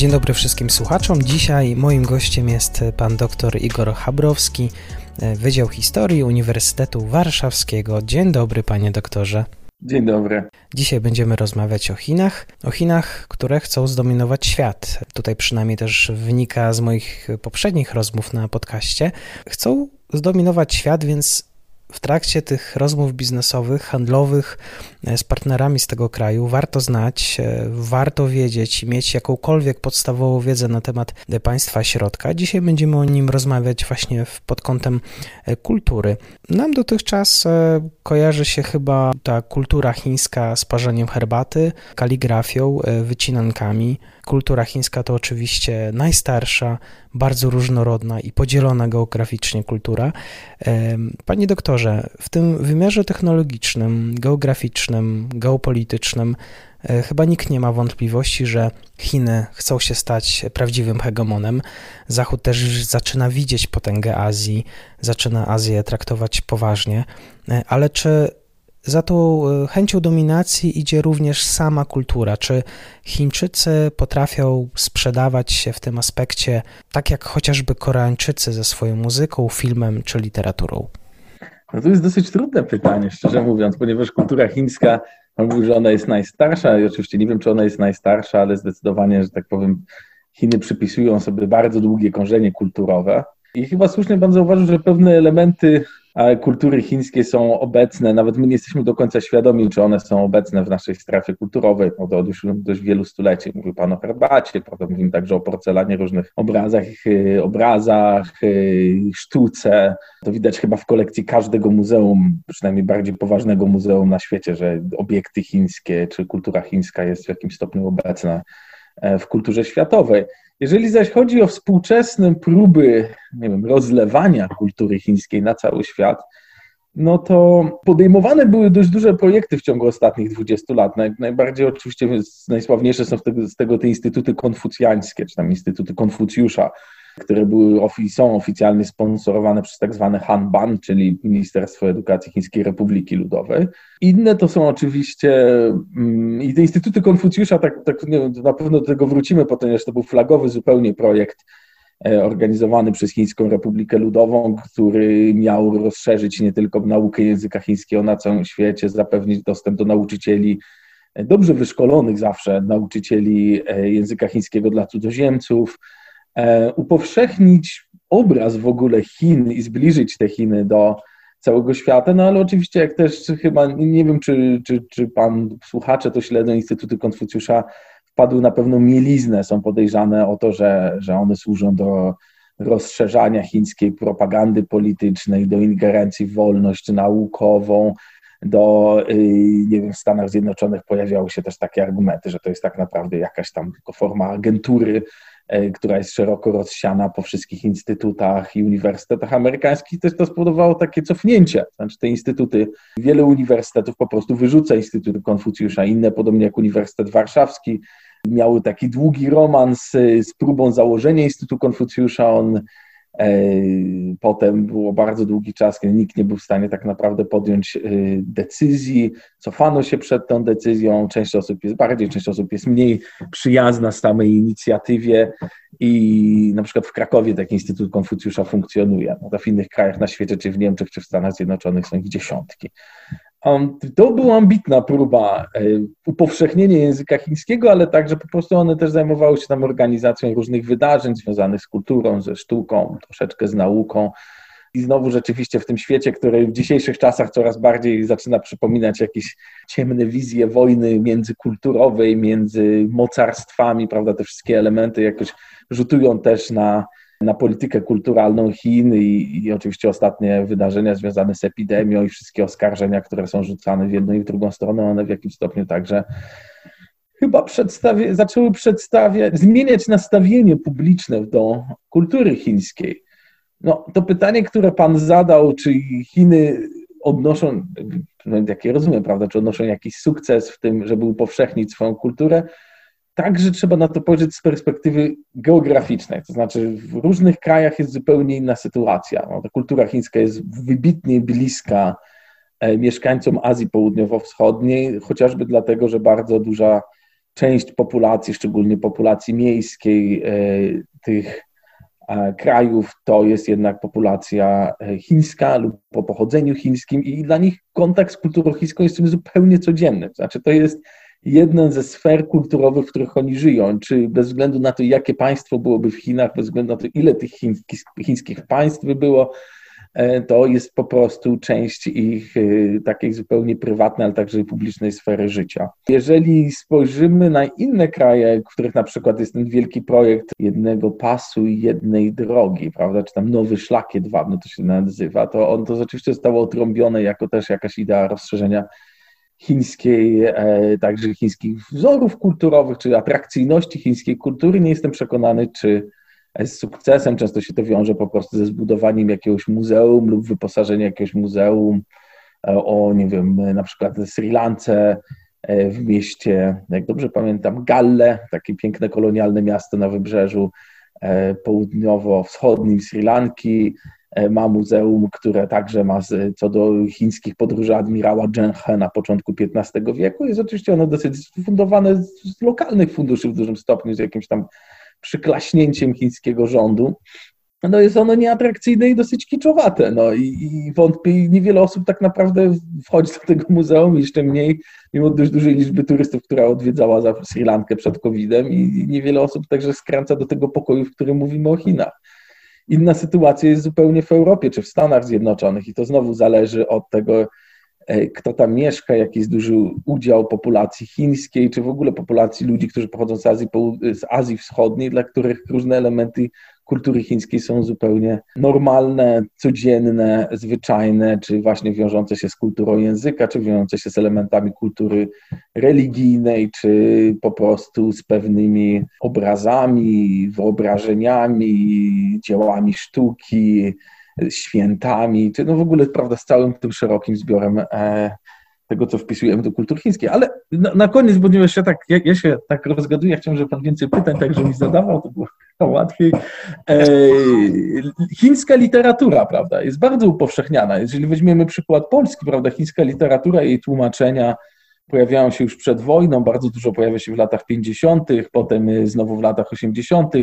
Dzień dobry wszystkim słuchaczom. Dzisiaj moim gościem jest pan dr Igor Habrowski, Wydział Historii Uniwersytetu Warszawskiego. Dzień dobry, panie doktorze. Dzień dobry. Dzisiaj będziemy rozmawiać o Chinach, o Chinach, które chcą zdominować świat. Tutaj przynajmniej też wynika z moich poprzednich rozmów na podcaście. Chcą zdominować świat, więc w trakcie tych rozmów biznesowych, handlowych e, z partnerami z tego kraju warto znać, e, warto wiedzieć i mieć jakąkolwiek podstawową wiedzę na temat państwa środka. Dzisiaj będziemy o nim rozmawiać właśnie pod kątem e, kultury. Nam dotychczas kojarzy się chyba ta kultura chińska z parzeniem herbaty, kaligrafią, wycinankami. Kultura chińska to oczywiście najstarsza, bardzo różnorodna i podzielona geograficznie kultura. Panie doktorze, w tym wymiarze technologicznym, geograficznym, geopolitycznym e, chyba nikt nie ma wątpliwości, że Chiny chcą się stać prawdziwym hegemonem. Zachód też zaczyna widzieć potęgę Azji, zaczyna Azję traktować poważnie, e, ale czy za tą e, chęcią dominacji idzie również sama kultura. Czy Chińczycy potrafią sprzedawać się w tym aspekcie tak jak chociażby Koreańczycy ze swoją muzyką, filmem czy literaturą? No to jest dosyć trudne pytanie, szczerze mówiąc, ponieważ kultura chińska, on mówi, że ona jest najstarsza i oczywiście nie wiem, czy ona jest najstarsza, ale zdecydowanie, że tak powiem, Chiny przypisują sobie bardzo długie korzenie kulturowe. I chyba słusznie pan zauważył, że pewne elementy kultury chińskie są obecne, nawet my nie jesteśmy do końca świadomi, czy one są obecne w naszej strefie kulturowej od, od już dość wielu stuleci. Mówił Pan o herbacie, prawda? mówimy także o porcelanie, różnych obrazach, y, obrazach, y, sztuce. To widać chyba w kolekcji każdego muzeum, przynajmniej bardziej poważnego muzeum na świecie, że obiekty chińskie czy kultura chińska jest w jakimś stopniu obecna e, w kulturze światowej. Jeżeli zaś chodzi o współczesne próby, nie wiem, rozlewania kultury chińskiej na cały świat, no to podejmowane były dość duże projekty w ciągu ostatnich 20 lat. najbardziej oczywiście najsławniejsze są z tego, z tego te instytuty konfucjańskie, czy tam instytuty Konfucjusza, które były, są oficjalnie sponsorowane przez tak zwane Hanban, czyli Ministerstwo Edukacji Chińskiej Republiki Ludowej. Inne to są oczywiście mm, i te Instytuty Konfucjusza, tak, tak na pewno do tego wrócimy, ponieważ to był flagowy zupełnie projekt e, organizowany przez Chińską Republikę Ludową, który miał rozszerzyć nie tylko naukę języka chińskiego na całym świecie, zapewnić dostęp do nauczycieli e, dobrze wyszkolonych zawsze nauczycieli e, języka chińskiego dla cudzoziemców, upowszechnić obraz w ogóle Chin i zbliżyć te Chiny do całego świata, no ale oczywiście jak też chyba, nie wiem czy, czy, czy pan słuchacze to śledzą Instytuty Konfucjusza, wpadły na pewną mieliznę, są podejrzane o to, że, że one służą do rozszerzania chińskiej propagandy politycznej, do ingerencji w wolność naukową, do, y, nie wiem, w Stanach Zjednoczonych pojawiały się też takie argumenty, że to jest tak naprawdę jakaś tam tylko forma agentury E, która jest szeroko rozsiana po wszystkich instytutach i uniwersytetach amerykańskich, też to spowodowało takie cofnięcie. Znaczy te instytuty, wiele uniwersytetów po prostu wyrzuca Instytut Konfucjusza, inne, podobnie jak Uniwersytet Warszawski, miały taki długi romans z próbą założenia Instytutu Konfucjusza. On E, potem było bardzo długi czas, kiedy nikt nie był w stanie tak naprawdę podjąć e, decyzji. Cofano się przed tą decyzją. Część osób jest bardziej, część osób jest mniej przyjazna samej inicjatywie. I na przykład w Krakowie taki Instytut Konfucjusza funkcjonuje. No w innych krajach na świecie, czy w Niemczech, czy w Stanach Zjednoczonych są ich dziesiątki. To była ambitna próba e, upowszechnienia języka chińskiego, ale także po prostu one też zajmowały się tam organizacją różnych wydarzeń związanych z kulturą, ze sztuką, troszeczkę z nauką. I znowu rzeczywiście w tym świecie, który w dzisiejszych czasach coraz bardziej zaczyna przypominać jakieś ciemne wizje wojny międzykulturowej, między mocarstwami, prawda, te wszystkie elementy jakoś rzutują też na, na politykę kulturalną Chin i, i, oczywiście ostatnie wydarzenia związane z epidemią i wszystkie oskarżenia, które są rzucane w jedną i w drugą stronę, one w jakimś stopniu także chyba przedstawie, zaczęły przedstawiać, zmieniać nastawienie publiczne do kultury chińskiej. No, to pytanie, które pan zadał, czy Chiny odnoszą, jak ja rozumiem, prawda, czy odnoszą jakiś sukces w tym, żeby upowszechnić swoją kulturę, także trzeba na to spojrzeć z perspektywy geograficznej. To znaczy, w różnych krajach jest zupełnie inna sytuacja. No, ta kultura chińska jest wybitnie bliska e, mieszkańcom Azji Południowo-Wschodniej, chociażby dlatego, że bardzo duża część populacji, szczególnie populacji miejskiej e, tych e, krajów, to jest jednak populacja chińska lub po pochodzeniu chińskim i dla nich kontakt z kulturą chińską jest czymś zupełnie codziennym. Znaczy, to jest jedną ze sfer kulturowych, w których oni żyją, czy bez względu na to, jakie państwo byłoby w Chinach, bez względu na to, ile tych chińskich, państw by było, e, to jest po prostu część ich e, takiej zupełnie prywatnej, ale także publicznej sfery życia. Jeżeli spojrzymy na inne kraje, w których na przykład jest ten wielki projekt jednego pasu i jednej drogi, prawda, czy tam nowy szlak jedwabny to się nazywa, to on to rzeczywiście zostało otrąbione jako też jakaś idea rozszerzenia chińskiej, e, także chińskich wzorów kulturowych, czy atrakcyjności chińskiej kultury. Nie jestem przekonany, czy z sukcesem często się to wiąże po prostu ze zbudowaniem jakiegoś muzeum lub wyposażeniem jakiegoś muzeum e, o, nie wiem, na przykład Sri Lance, e, w mieście, jak dobrze pamiętam, Galle, takie piękne kolonialne miasto na wybrzeżu południowo-wschodnim Sri Lanki, E, ma muzeum, które także ma co do chińskich podróży admirała Zheng He na początku XV wieku. Jest oczywiście ono dosyć fundowane z lokalnych funduszy w dużym stopniu, z jakimś tam przyklaśnięciem chińskiego rządu. No jest ono nieatrakcyjne i dosyć kiczowate. No i, i wątpię, niewiele osób tak naprawdę wchodzi do tego muzeum, jeszcze mniej, mimo dość dużej liczby turystów, która odwiedzała za Sri Lankę przed COVID-em i niewiele osób także skręca do tego pokoju, w którym mówimy o Chinach. Inna sytuacja jest zupełnie w Europie czy w Stanach Zjednoczonych i to znowu zależy od tego, e, kto tam mieszka, jaki jest duży udział populacji chińskiej, czy w ogóle populacji ludzi, którzy pochodzą z Azji, z Azji Wschodniej, dla których różne elementy kultury chińskiej są zupełnie normalne, codzienne, zwyczajne, czy właśnie wiążące się z kulturą języka, czy wiążące się z elementami kultury religijnej, czy po prostu z pewnymi obrazami, wyobrażeniami, dziełami sztuki, świętami, czy no w ogóle prawda, z całym tym szerokim zbiorem e, tego, co wpisujemy do kultury chińskiej. Ale na, na koniec, ponieważ ja, tak, ja, ja, się tak rozgaduję, chciałem, żeby Pan więcej pytań także mi zadawał, to było łatwiej. E, chińska literatura, prawda, jest bardzo upowszechniana. Jeżeli weźmiemy przykład Polski, prawda, chińska literatura i jej tłumaczenia pojawiają się już przed wojną, bardzo dużo pojawia się w latach 50., potem znowu w latach 80.,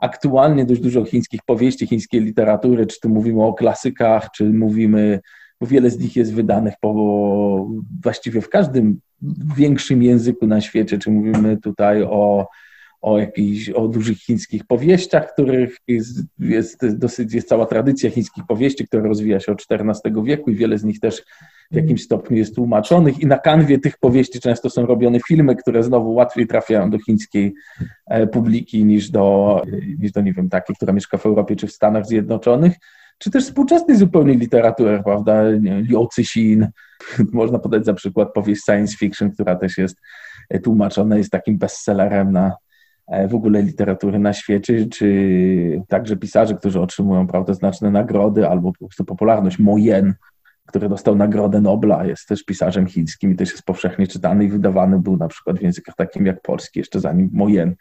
aktualnie dość dużo chińskich powieści, chińskiej literatury, czy tu mówimy o klasykach, czy mówimy bo wiele z nich jest wydanych po, właściwie w każdym większym języku na świecie, czy mówimy tutaj o, o jakichś, o dużych chińskich powieściach, których jest, jest dosyć, jest cała tradycja chińskich powieści, która rozwija się od XIV wieku i wiele z nich też w jakimś stopniu jest tłumaczonych i na kanwie tych powieści często są robione filmy, które znowu łatwiej trafiają do chińskiej e, publiki niż do, niż do nie wiem, takiej, która mieszka w Europie czy w Stanach Zjednoczonych czy też współczesnej zupełnie literatury, prawda? Liu Cixin, można podać za przykład powieść science fiction, która też jest tłumaczona, jest takim bestsellerem na e, w ogóle literatury na świecie, czy także pisarzy, którzy otrzymują prawda, znaczne nagrody albo po prostu popularność. Mo Yen, który dostał Nagrodę Nobla, jest też pisarzem chińskim i też jest powszechnie czytany i wydawany był na przykład w językach takim jak polski, jeszcze zanim Mo Yen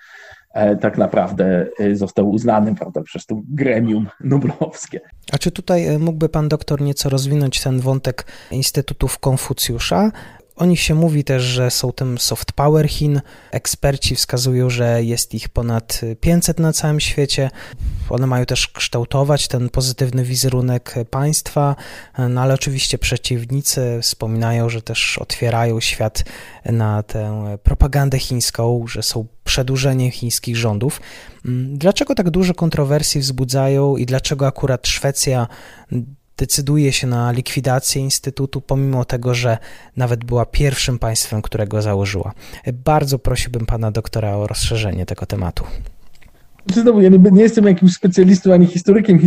E, tak naprawdę e, został uznany prawda, przez to gremium noblowskie. A czy tutaj e, mógłby pan doktor nieco rozwinąć ten wątek Instytutów Konfucjusza? O nich się mówi też, że są tym soft power Chin. Eksperci wskazują, że jest ich ponad 500 na całym świecie. One mają też kształtować ten pozytywny wizerunek państwa, no ale oczywiście przeciwnicy wspominają, że też otwierają świat na tę propagandę chińską, że są przedłużeniem chińskich rządów. Dlaczego tak duże kontrowersje wzbudzają i dlaczego akurat Szwecja decyduje się na likwidację Instytutu, pomimo tego, że nawet była pierwszym państwem, którego założyła. Bardzo prosiłbym pana doktora o rozszerzenie tego tematu. Znowu, ja nie, jestem jakimś specjalistą ani historykiem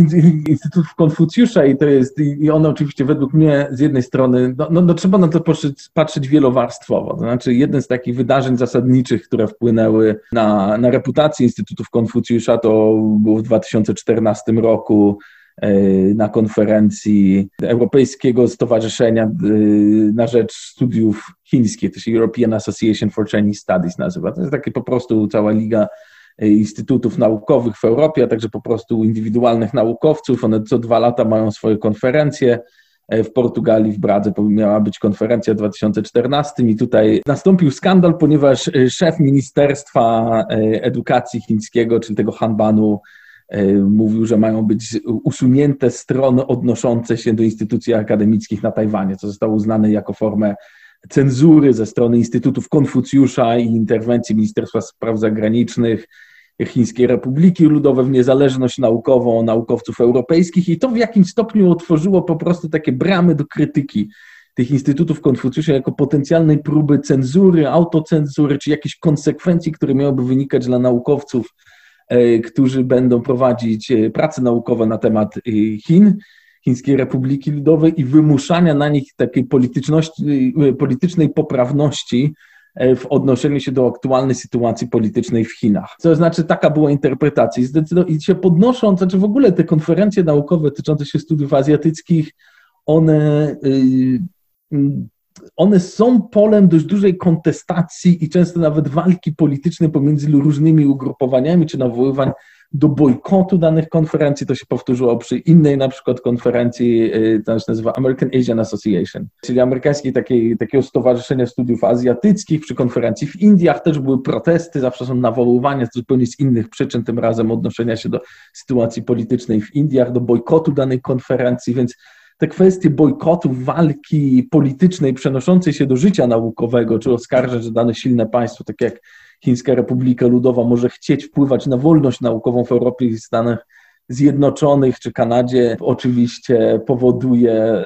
Instytutów Konfucjusza i to jest, i one oczywiście według mnie z jednej strony, no, no, no trzeba na to patrzeć, patrzeć wielowarstwowo. To znaczy, jeden z takich wydarzeń zasadniczych, które wpłynęły na, na reputację Instytutów Konfucjusza, to było w 2014 roku na konferencji Europejskiego Stowarzyszenia e, na rzecz Studiów Chińskich, się European Association for Chinese Studies nazywa. To jest takie po prostu cała liga E, instytutów naukowych w Europie, a także po prostu indywidualnych naukowców. One co dwa lata mają swoje konferencje. E, w Portugalii, w Bradze miała być konferencja w 2014 i tutaj nastąpił skandal, ponieważ e, szef Ministerstwa Edukacji Chińskiego, czyli tego Hanbanu, mówił, że mają być usunięte strony odnoszące się do instytucji akademickich na Tajwanie, co zostało uznane jako formę cenzury ze strony Instytutów Konfucjusza i interwencji Ministerstwa Spraw Zagranicznych Chińskiej Republiki Ludowej w niezależność naukową naukowców europejskich i to w jakimś stopniu otworzyło po prostu takie bramy do krytyki tych instytutów Konfucjusza jako potencjalnej próby cenzury, autocenzury, czy jakichś konsekwencji, które miałyby wynikać dla naukowców, e, którzy będą prowadzić e, prace naukowe na temat e, Chin. Chińskiej Republiki Ludowej i wymuszania na nich takiej polityczności, politycznej poprawności e, w odnoszeniu się do aktualnej sytuacji politycznej w Chinach. To znaczy, taka była interpretacja. I, się podnoszą, znaczy w ogóle te konferencje naukowe dotyczące się studiów azjatyckich, one, one są polem dość dużej kontestacji i często nawet walki politycznej pomiędzy różnymi ugrupowaniami czy nawoływań do bojkotu danych konferencji. To się powtórzyło przy innej na przykład konferencji, y, to się nazywa American Asian Association, czyli amerykańskiej takiej, takiego stowarzyszenia studiów azjatyckich. Przy konferencji w Indiach też były protesty, zawsze są nawoływania zupełnie z innych przyczyn, tym razem odnoszenia się do sytuacji politycznej w Indiach, do bojkotu danej konferencji, więc te kwestie bojkotu, walki politycznej przenoszącej się do życia naukowego, czy oskarżać, że dane silne państwo, tak jak Chińska Republika Ludowa może chcieć wpływać na wolność naukową w Europie i Stanach Zjednoczonych czy Kanadzie, oczywiście powoduje,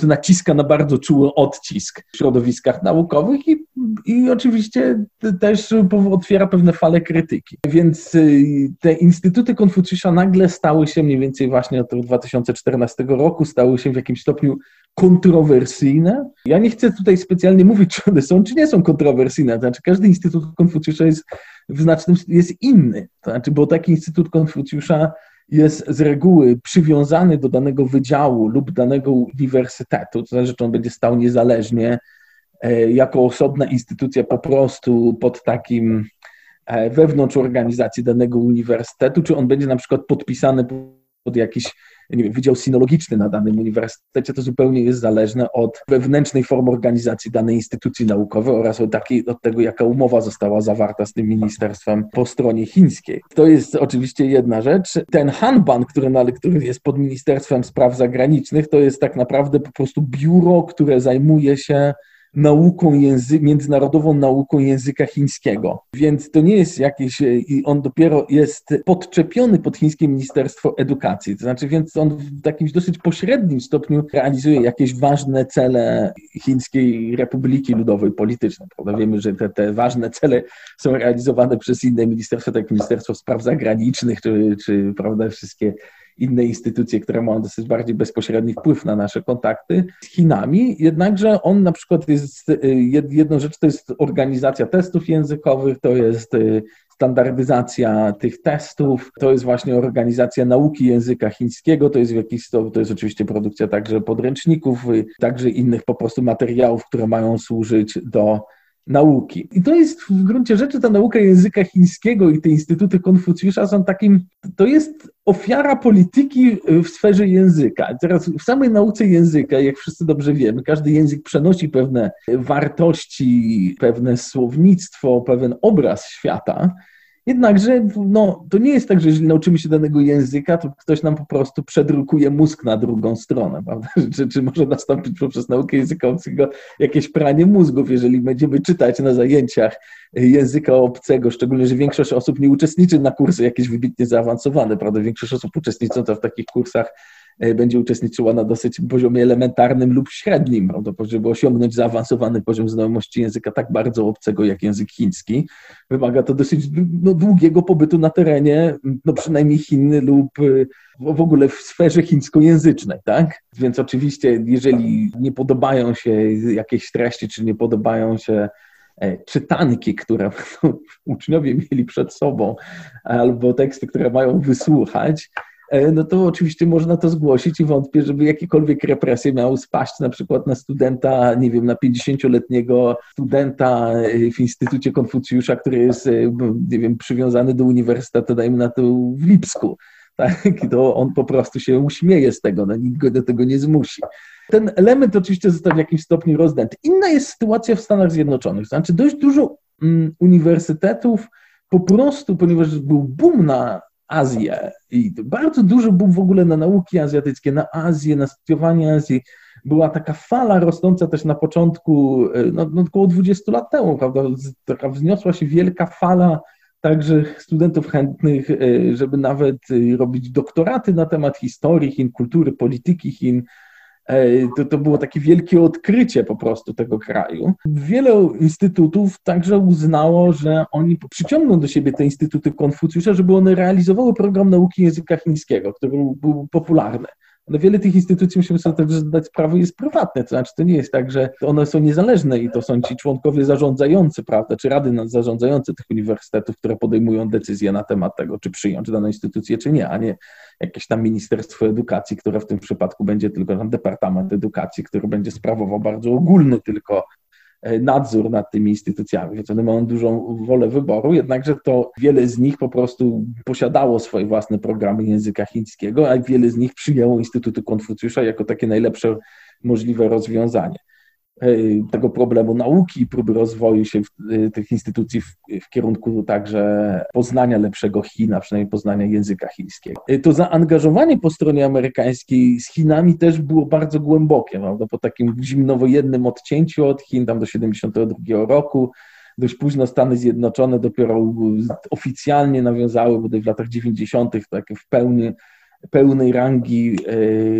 to naciska na bardzo czuły odcisk w środowiskach naukowych i, i oczywiście też otwiera pewne fale krytyki. Więc y, te instytuty Konfucjusza nagle stały się mniej więcej właśnie od 2014 roku, stały się w jakimś stopniu kontrowersyjne. Ja nie chcę tutaj specjalnie mówić, czy one są, czy nie są kontrowersyjne. Znaczy, każdy instytut Konfucjusza jest w znacznym jest inny. To znaczy, bo taki instytut Konfucjusza jest z reguły przywiązany do danego wydziału lub danego uniwersytetu, to znaczy, że on będzie stał niezależnie, e, jako osobna instytucja po prostu pod takim e, wewnątrz organizacji danego uniwersytetu, czy on będzie na przykład podpisany pod jakiś nie wiem, wydział sinologiczny na danym uniwersytecie, to zupełnie jest zależne od wewnętrznej formy organizacji danej instytucji naukowej oraz od, takiej, od tego, jaka umowa została zawarta z tym ministerstwem po stronie chińskiej. To jest oczywiście jedna rzecz. Ten Hanban, który, który jest pod Ministerstwem Spraw Zagranicznych, to jest tak naprawdę po prostu biuro, które zajmuje się nauką języ międzynarodową nauką języka chińskiego. Więc to nie jest jakieś, i on dopiero jest podczepiony pod chińskie Ministerstwo Edukacji. To znaczy, więc on w takim dosyć pośrednim stopniu realizuje jakieś ważne cele Chińskiej Republiki Ludowej polityczne. Prawda? Wiemy, że te, te ważne cele są realizowane przez inne ministerstwa, tak jak Ministerstwo Spraw Zagranicznych, czy, czy prawda, wszystkie inne instytucje, które mają dosyć bardziej bezpośredni wpływ na nasze kontakty z Chinami. Jednakże on na przykład jest, y, jedną rzecz to jest organizacja testów językowych, to jest y, standardyzacja tych testów, to jest właśnie organizacja nauki języka chińskiego, to jest w jakiś to, to jest oczywiście produkcja także podręczników, y, także innych po prostu materiałów, które mają służyć do nauki. I to jest w gruncie rzeczy ta nauka języka chińskiego i te instytuty Konfucjusza są takim, to jest ofiara polityki w sferze języka. Teraz w samej nauce języka, jak wszyscy dobrze wiemy, każdy język przenosi pewne wartości, pewne słownictwo, pewien obraz świata. Jednakże no, to nie jest tak, że jeżeli nauczymy się danego języka, to ktoś nam po prostu przedrukuje mózg na drugą stronę, prawda? Czy, czy może nastąpić poprzez naukę języka obcego jakieś pranie mózgów, jeżeli będziemy czytać na zajęciach języka obcego, szczególnie, że większość osób nie uczestniczy na kursy jakieś wybitnie zaawansowane, prawda? Większość osób uczestnicząca w takich kursach będzie uczestniczyła na dosyć poziomie elementarnym lub średnim, prawda, żeby osiągnąć zaawansowany poziom znajomości języka tak bardzo obcego jak język chiński. Wymaga to dosyć no, długiego pobytu na terenie, no przynajmniej Chin lub e, w ogóle w sferze chińskojęzycznej, tak? Więc oczywiście, jeżeli nie podobają się jakieś treści, czy nie podobają się E, czytanki, które uczniowie mieli przed sobą, albo teksty, które mają wysłuchać, e, no to oczywiście można to zgłosić i wątpię, żeby jakiekolwiek represje miały spaść na przykład na studenta, nie wiem, na 50-letniego studenta e, w Instytucie Konfucjusza, który jest, nie wiem, przywiązany do uniwersytetu, dajmy na to w Lipsku. Tak? To on po prostu się uśmieje z tego, no nikt go do tego nie zmusi. Ten element oczywiście został w jakimś stopniu rozdęty. Inna jest sytuacja w Stanach Zjednoczonych. Znaczy dość dużo mm, uniwersytetów po prostu, ponieważ był boom na Azję i bardzo duży boom w ogóle na nauki azjatyckie, na Azję, na studiowanie Azji. Była taka fala rosnąca też na początku, e, no, no około 20 lat temu, prawda? Taka wzniosła się wielka fala także studentów chętnych, e, żeby nawet e, robić doktoraty na temat historii Chin, kultury, polityki Chin, to, to było takie wielkie odkrycie po prostu tego kraju. Wiele instytutów także uznało, że oni przyciągną do siebie te instytuty Konfucjusza, żeby one realizowały program nauki języka chińskiego, który był popularny ale wiele tych instytucji, musimy sobie też zdać sprawę, jest prywatne, to znaczy to nie jest tak, że one są niezależne i to są ci członkowie zarządzający, prawda, czy rady zarządzające tych uniwersytetów, które podejmują decyzje na temat tego, czy przyjąć daną instytucję, czy nie, a nie jakieś tam Ministerstwo Edukacji, które w tym przypadku będzie tylko tam Departament Edukacji, który będzie sprawował bardzo ogólny tylko nadzór nad tymi instytucjami, więc one mają dużą wolę wyboru, jednakże to wiele z nich po prostu posiadało swoje własne programy języka chińskiego, a wiele z nich przyjęło Instytutu Konfucjusza jako takie najlepsze możliwe rozwiązanie. E, tego problemu nauki próby rozwoju się e, tych instytucji w, w, kierunku także poznania lepszego Chin, przynajmniej poznania języka chińskiego. E, to zaangażowanie po stronie amerykańskiej z Chinami też było bardzo głębokie, prawda? po takim zimnowojennym odcięciu od Chin, tam do 1972 roku, dość późno Stany Zjednoczone dopiero oficjalnie nawiązały, bodaj w latach 90. takie w pełni pełnej rangi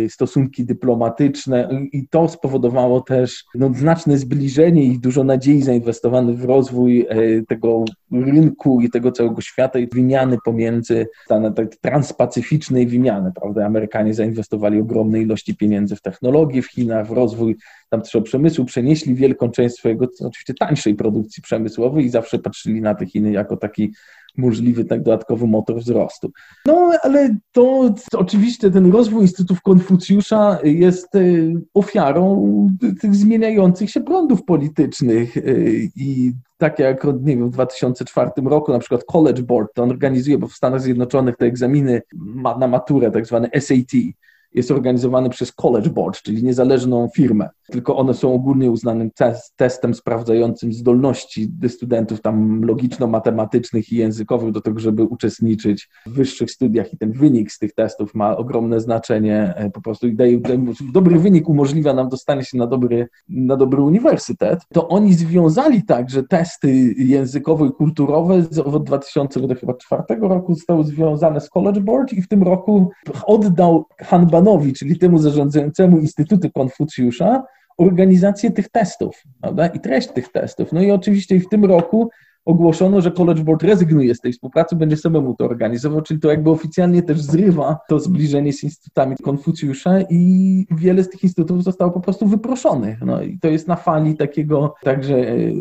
e, stosunki dyplomatyczne i to spowodowało też no, znaczne zbliżenie i dużo nadziei zainwestowanych w rozwój e, tego rynku i tego całego świata i wymiany pomiędzy, tak transpacyficznej wymiany, prawda? Amerykanie zainwestowali ogromne ilości pieniędzy w technologię w Chinach, w rozwój tamtejszego przemysłu, przenieśli wielką część swojego, oczywiście tańszej produkcji przemysłowej i zawsze patrzyli na te Chiny jako taki możliwy tak dodatkowy motor wzrostu. No ale to, oczywiście ten rozwój Instytutów Konfucjusza jest e, ofiarą tych zmieniających się prądów politycznych e, i tak jak nie wiem, w 2004 roku na przykład College Board to on organizuje, bo w Stanach Zjednoczonych te egzaminy na maturę, tak zwane SAT, jest organizowany przez College Board, czyli niezależną firmę. Tylko one są ogólnie uznanym test, testem sprawdzającym zdolności studentów tam logiczno-matematycznych i językowych do tego, żeby uczestniczyć w wyższych studiach i ten wynik z tych testów ma ogromne znaczenie e, po prostu i daje, dobry wynik umożliwia nam dostanie się na dobry, na dobry uniwersytet, to oni związali także testy językowe i kulturowe od 2004 roku zostały związane z College Board i w tym roku oddał Han Banowi, czyli temu zarządzającemu Instytutu Konfucjusza, organizację tych testów prawda? i treść tych testów. No i oczywiście w tym roku ogłoszono, że College Board rezygnuje z tej współpracy, będzie samemu to organizował, czyli to jakby oficjalnie też zrywa to zbliżenie z instytutami Konfucjusza i wiele z tych instytutów zostało po prostu wyproszonych. No i to jest na fali takiego także e, e,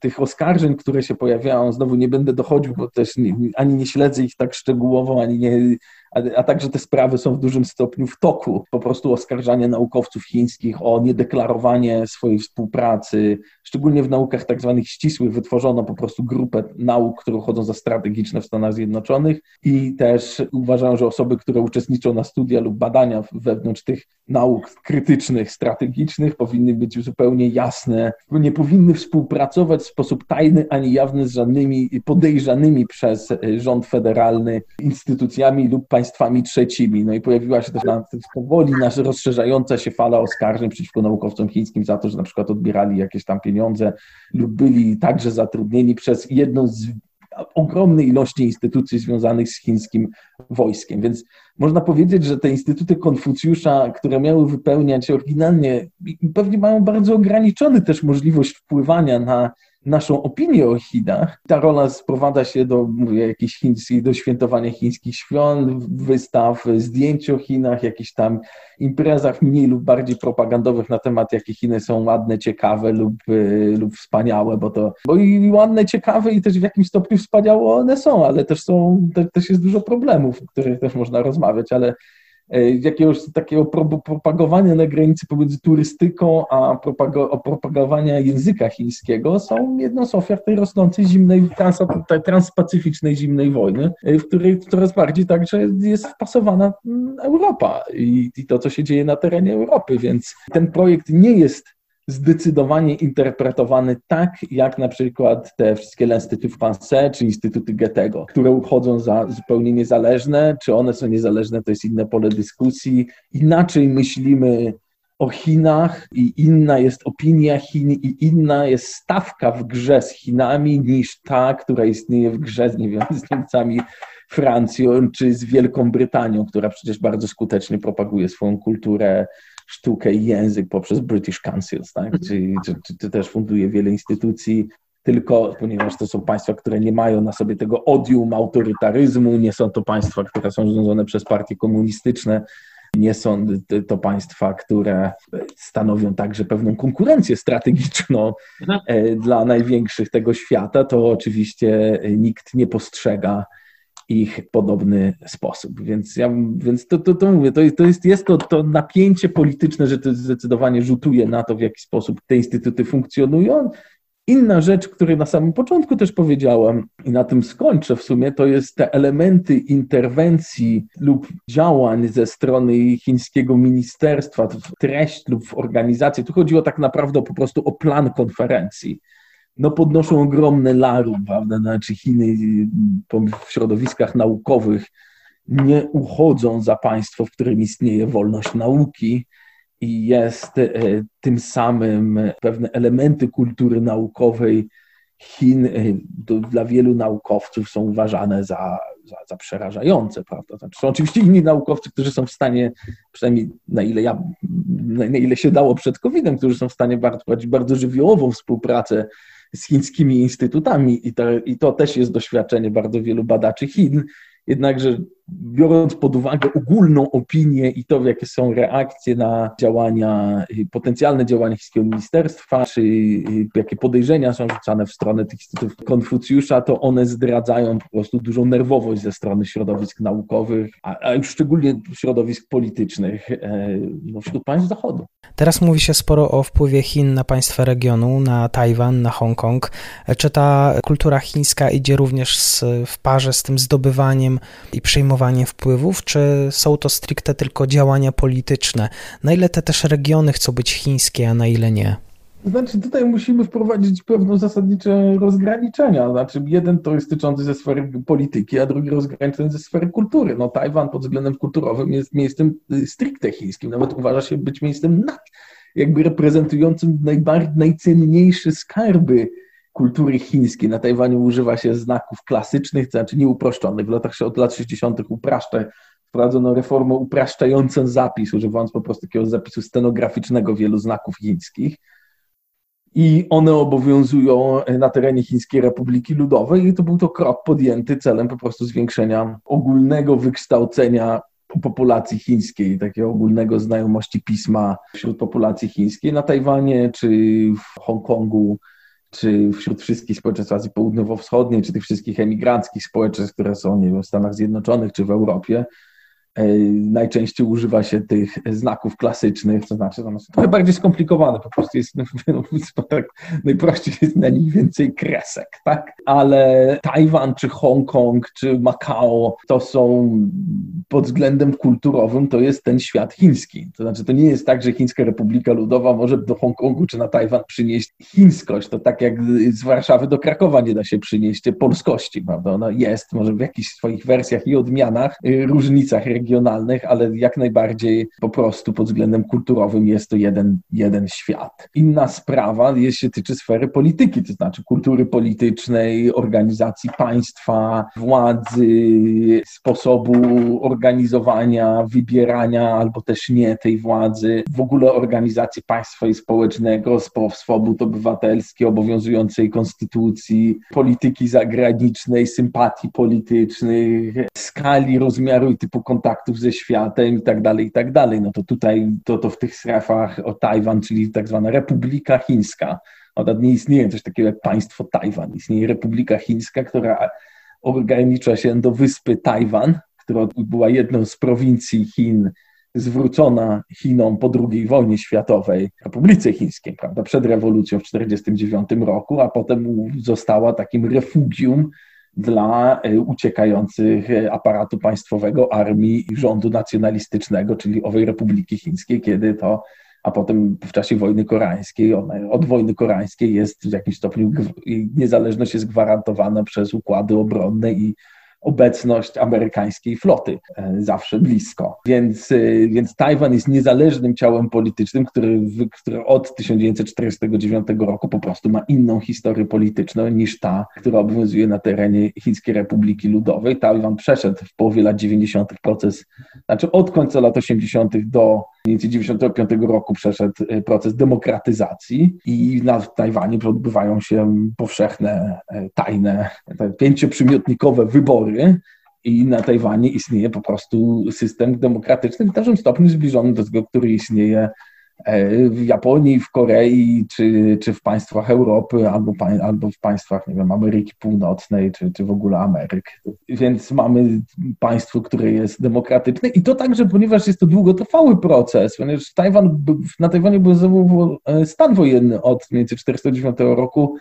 tych oskarżeń, które się pojawiają. Znowu nie będę dochodził, bo też nie, ani nie śledzę ich tak szczegółowo, ani nie a, a także te sprawy są w dużym stopniu w toku. Po prostu oskarżanie naukowców chińskich o niedeklarowanie swojej współpracy, szczególnie w naukach tak zwanych ścisłych, wytworzono po prostu grupę nauk, które uchodzą za strategiczne w Stanach Zjednoczonych. I też uważają, że osoby, które uczestniczą na studia lub badania wewnątrz tych nauk krytycznych, strategicznych, powinny być zupełnie jasne, nie powinny współpracować w sposób tajny ani jawny z żadnymi podejrzanymi przez rząd federalny instytucjami lub państwami trzecimi. No i pojawiła się też na, powoli nasza rozszerzająca się fala oskarżeń przeciwko naukowcom chińskim za to, że na przykład odbierali jakieś tam pieniądze lub byli także zatrudnieni przez jedną z ogromnej ilości instytucji związanych z chińskim wojskiem. Więc można powiedzieć, że te instytuty Konfucjusza, które miały wypełniać oryginalnie, pewnie mają bardzo ograniczony też możliwość wpływania na naszą opinię o Chinach. Ta rola sprowadza się do mówię, jakichś chińskich, do świętowania chińskich świąt, wystaw, zdjęć o Chinach, jakichś tam imprezach mniej lub bardziej propagandowych na temat, jakie Chiny są ładne, ciekawe lub, y, lub wspaniałe, bo to bo i ładne, ciekawe i też w jakimś stopniu wspaniałe one są, ale też są, też jest dużo problemów, o których też można rozmawiać, ale jakiegoś takiego propagowania na granicy pomiędzy turystyką a propago propagowania języka chińskiego są jedną z ofiar tej rosnącej zimnej, transpacyficznej zimnej wojny, e, w której coraz bardziej także jest wpasowana mm, Europa i, i to, co się dzieje na terenie Europy, więc ten projekt nie jest zdecydowanie interpretowany tak, jak na przykład te wszystkie L'Institut Français czy Instytuty Goethego, które uchodzą za zupełnie niezależne. Czy one są niezależne, to jest inne pole dyskusji. Inaczej myślimy o Chinach i inna jest opinia Chin i inna jest stawka w grze z Chinami niż ta, która istnieje w grze z, nie wiem, z Niemcami, Francją czy z Wielką Brytanią, która przecież bardzo skutecznie propaguje swoją kulturę sztukę i język poprzez British Councils, tak? Mhm. czy, czy, czy, czy też funduje wiele instytucji, tylko ponieważ to są państwa, które nie mają na sobie tego odium autorytaryzmu, nie są to państwa, które są rządzone przez partie komunistyczne, nie są to państwa, które stanowią także pewną konkurencję strategiczną mhm. e, dla największych tego świata, to oczywiście nikt nie postrzega ich podobny sposób. Więc ja więc to, to, to mówię, to, to jest, jest to, to napięcie polityczne, że to zdecydowanie rzutuje na to, w jaki sposób te instytuty funkcjonują. Inna rzecz, której na samym początku też powiedziałam i na tym skończę w sumie, to jest te elementy interwencji lub działań ze strony chińskiego ministerstwa w treść lub w organizację. Tu chodziło tak naprawdę po prostu o plan konferencji no podnoszą ogromne larum, prawda? Znaczy Chiny w środowiskach naukowych nie uchodzą za państwo, w którym istnieje wolność nauki i jest e, tym samym pewne elementy kultury naukowej Chin e, dla wielu naukowców są uważane za, za, za, przerażające, prawda? Znaczy, są oczywiście inni naukowcy, którzy są w stanie, przynajmniej na ile ja, na ile się dało przed COVID-em, którzy są w stanie bardzo, bardzo żywiołową współpracę z chińskimi instytutami i to, i to też jest doświadczenie bardzo wielu badaczy Chin, jednakże biorąc pod uwagę ogólną opinię i to, jakie są reakcje na działania, potencjalne działania chińskiego ministerstwa, czy jakie podejrzenia są rzucane w stronę tych instytutów Konfucjusza, to one zdradzają po prostu dużą nerwowość ze strony środowisk naukowych, a, a już szczególnie środowisk politycznych e, no, wśród państw Zachodu. Teraz mówi się sporo o wpływie Chin na państwa regionu, na Tajwan, na Hongkong. Czy ta kultura chińska idzie również z, w parze z tym zdobywaniem i wpływów, czy są to stricte tylko działania polityczne? Na ile te też regiony chcą być chińskie, a na ile nie? Znaczy, tutaj musimy wprowadzić pewne zasadnicze rozgraniczenia. Znaczy, jeden to jest tyczący ze sfery polityki, a drugi rozgraniczony ze sfery kultury. No, Tajwan pod względem kulturowym jest miejscem y, stricte chińskim, nawet uważa się być miejscem nad, jakby reprezentującym najbardziej, najcenniejsze skarby kultury chińskiej. Na Tajwanie używa się znaków klasycznych, to znaczy nieuproszczonych. W latach, od lat 60. upraszcza, wprowadzono reformę upraszczającą zapis, używając po prostu takiego zapisu stenograficznego wielu znaków chińskich. I one obowiązują na terenie Chińskiej Republiki Ludowej, i to był to krok podjęty celem po prostu zwiększenia ogólnego wykształcenia populacji chińskiej, takiego ogólnego znajomości pisma wśród populacji chińskiej na Tajwanie czy w Hongkongu czy wśród wszystkich społeczeństw Azji Południowo-Wschodniej, czy tych wszystkich emigranckich społeczeństw, które są nie wiem, w Stanach Zjednoczonych czy w Europie, najczęściej używa się tych znaków klasycznych, to znaczy one są trochę bardziej skomplikowane, po prostu jest, no, tak, najprościej jest na nich więcej kresek, tak? Ale Tajwan, czy Hongkong, czy Makao to są pod względem kulturowym to jest ten świat chiński. To znaczy to nie jest tak, że Chińska Republika Ludowa może do Hongkongu czy na Tajwan przynieść chińskość. To tak jak z Warszawy do Krakowa nie da się przynieść polskości, prawda? Ona jest, może w jakichś swoich wersjach i odmianach, y, różnicach regionalnych, regionalnych, ale jak najbardziej po prostu pod względem kulturowym jest to jeden, jeden świat. Inna sprawa jest, się tyczy sfery polityki, to znaczy kultury politycznej, organizacji państwa, władzy, sposobu organizowania, wybierania albo też nie tej władzy, w ogóle organizacji państwa i społecznego, swobód obywatelskich, obowiązującej konstytucji, polityki zagranicznej, sympatii politycznych, skali rozmiaru i typu kontaktów ze światem i tak dalej, i tak dalej. No to tutaj, to, to w tych strefach o Tajwan, czyli tak zwana Republika Chińska, nie istnieje coś takiego jak państwo Tajwan. Istnieje Republika Chińska, która ogranicza się do wyspy Tajwan, która była jedną z prowincji Chin zwrócona Chinom po II wojnie światowej, Republice Chińskiej, prawda, przed rewolucją w 1949 roku, a potem została takim refugium dla e, uciekających e, aparatu państwowego, armii i rządu nacjonalistycznego, czyli owej Republiki Chińskiej, kiedy to, a potem w czasie wojny koreańskiej, od wojny koreańskiej jest w jakimś stopniu, niezależność jest gwarantowana przez układy obronne i obecność amerykańskiej floty e, zawsze blisko. Więc, e, więc Tajwan jest niezależnym ciałem politycznym, który, który od 1949 roku po prostu ma inną historię polityczną niż ta, która obowiązuje na terenie Chińskiej Republiki Ludowej. Tajwan przeszedł w połowie lat 90. proces, znaczy od końca lat 80. do 1995 roku przeszedł e, proces demokratyzacji i na Tajwanie odbywają się powszechne, tajne, pięcioprzymiotnikowe wybory i na Tajwanie istnieje po prostu system demokratyczny w dużym stopniu zbliżony do tego, który istnieje w Japonii, w Korei, czy, czy w państwach Europy, albo, albo w państwach, nie wiem, Ameryki Północnej, czy, czy w ogóle Ameryk. Więc mamy państwo, które jest demokratyczne i to także, ponieważ jest to długotrwały proces, ponieważ Tajwan, na Tajwanie był e, stan wojenny od 1949 roku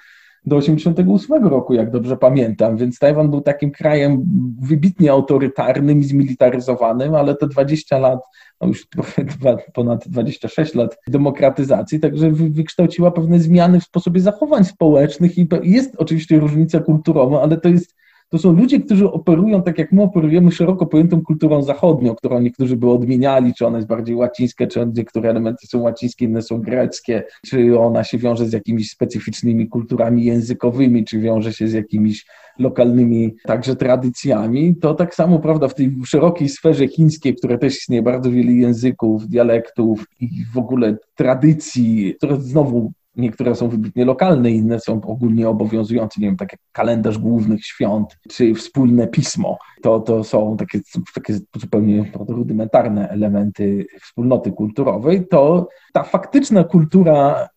do 1988 roku, jak dobrze pamiętam, więc Tajwan był takim krajem wybitnie autorytarnym i zmilitaryzowanym, ale te 20 lat, no już ponad 26 lat demokratyzacji, także wykształciła pewne zmiany w sposobie zachowań społecznych i jest oczywiście różnica kulturowa, ale to jest to są ludzie, którzy operują tak jak my operujemy szeroko pojętą kulturą zachodnią, którą niektórzy by odmieniali, czy ona jest bardziej łacińska, czy niektóre elementy są łacińskie, inne są greckie, czy ona się wiąże z jakimiś specyficznymi kulturami językowymi, czy wiąże się z jakimiś lokalnymi także tradycjami, to tak samo, prawda, w tej szerokiej sferze chińskiej, które też istnieje bardzo wiele języków, dialektów i w ogóle tradycji, które znowu Niektóre są wybitnie lokalne, inne są ogólnie obowiązujące, nie wiem, tak jak kalendarz głównych świąt, czy wspólne pismo. To, to są takie, takie zupełnie rudymentarne elementy wspólnoty kulturowej. To ta faktyczna kultura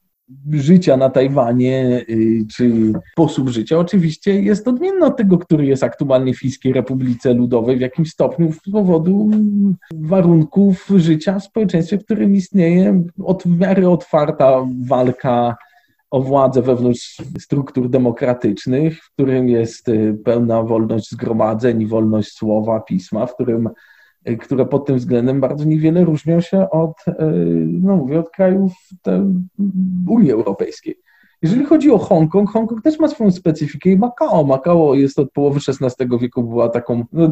życia na Tajwanie, y, czy sposób życia, oczywiście jest odmienny od tego, który jest aktualnie w Chińskiej Republice Ludowej w jakimś stopniu z powodu warunków życia w społeczeństwie, w którym istnieje od w miarę otwarta walka o władzę wewnątrz struktur demokratycznych, w którym jest y, pełna wolność zgromadzeń i wolność słowa, pisma, w którym które pod tym względem bardzo niewiele różnią się od, e, no mówię, od krajów Unii Europejskiej. Jeżeli chodzi o Hongkong, Hongkong też ma swoją specyfikę i Makao. Makao jest od połowy XVI wieku, była taką, no,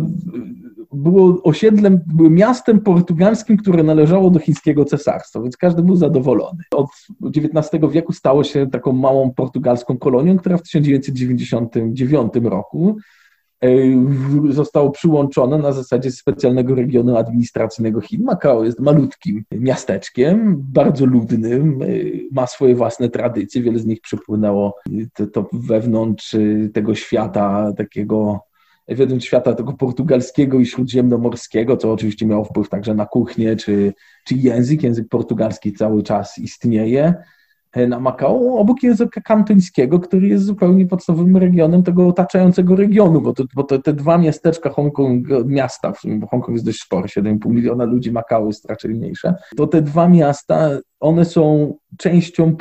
było osiedlem, było miastem portugalskim, które należało do chińskiego cesarstwa, więc każdy był zadowolony. Od XIX wieku stało się taką małą portugalską kolonią, która w 1999 roku zostało przyłączone na zasadzie specjalnego regionu administracyjnego Chin. Makao jest malutkim miasteczkiem, bardzo ludnym, e, ma swoje własne tradycje, wiele z nich przypłynęło to, to wewnątrz e, tego świata takiego wewnątrz świata tego portugalskiego i śródziemnomorskiego, co oczywiście miało wpływ także na kuchnię czy, czy język. Język portugalski cały czas istnieje. E, na Makao, obok języka kantońskiego, który jest zupełnie podstawowym regionem tego otaczającego regionu, bo, to, bo to, te dwa miasteczka Hongkong, miasta, w sumie, bo Hongkong jest dość spory, 7,5 miliona ludzi, Makao jest raczej mniejsze, to te dwa miasta, one są częścią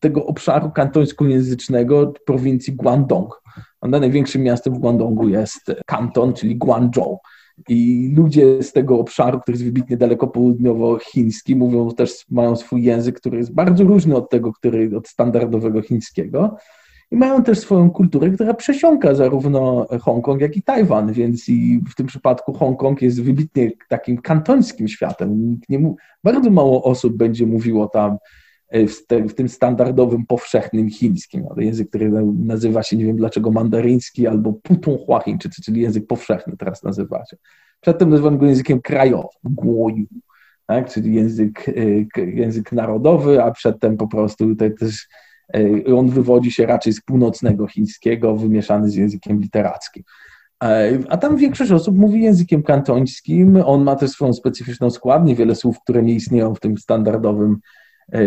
tego obszaru kantońskojęzycznego prowincji Guangdong. Największym miastem w Guangdongu jest Kanton, czyli Guangzhou. I ludzie z tego obszaru, który jest wybitnie daleko południowo-chiński, mówią też, mają swój język, który jest bardzo różny od tego, który od standardowego chińskiego. i mają też swoją kulturę, która przesiąka zarówno Hongkong, jak i Tajwan, więc i w tym przypadku Hongkong jest wybitnie takim kantońskim światem. Nie, bardzo mało osób będzie mówiło tam w, te, w, tym standardowym, powszechnym chińskim, język, który nazywa się, nie wiem dlaczego, mandaryński albo putonghua chińczycy, czyli język powszechny teraz nazywa się. Przedtem nazywam go językiem krajowym, guoyu, tak? czyli język, e, język narodowy, a przedtem po prostu tutaj też e, on wywodzi się raczej z północnego chińskiego, wymieszany z językiem literackim. E, a tam większość osób mówi językiem kantońskim. On ma też swoją specyficzną składnię, wiele słów, które nie istnieją w tym standardowym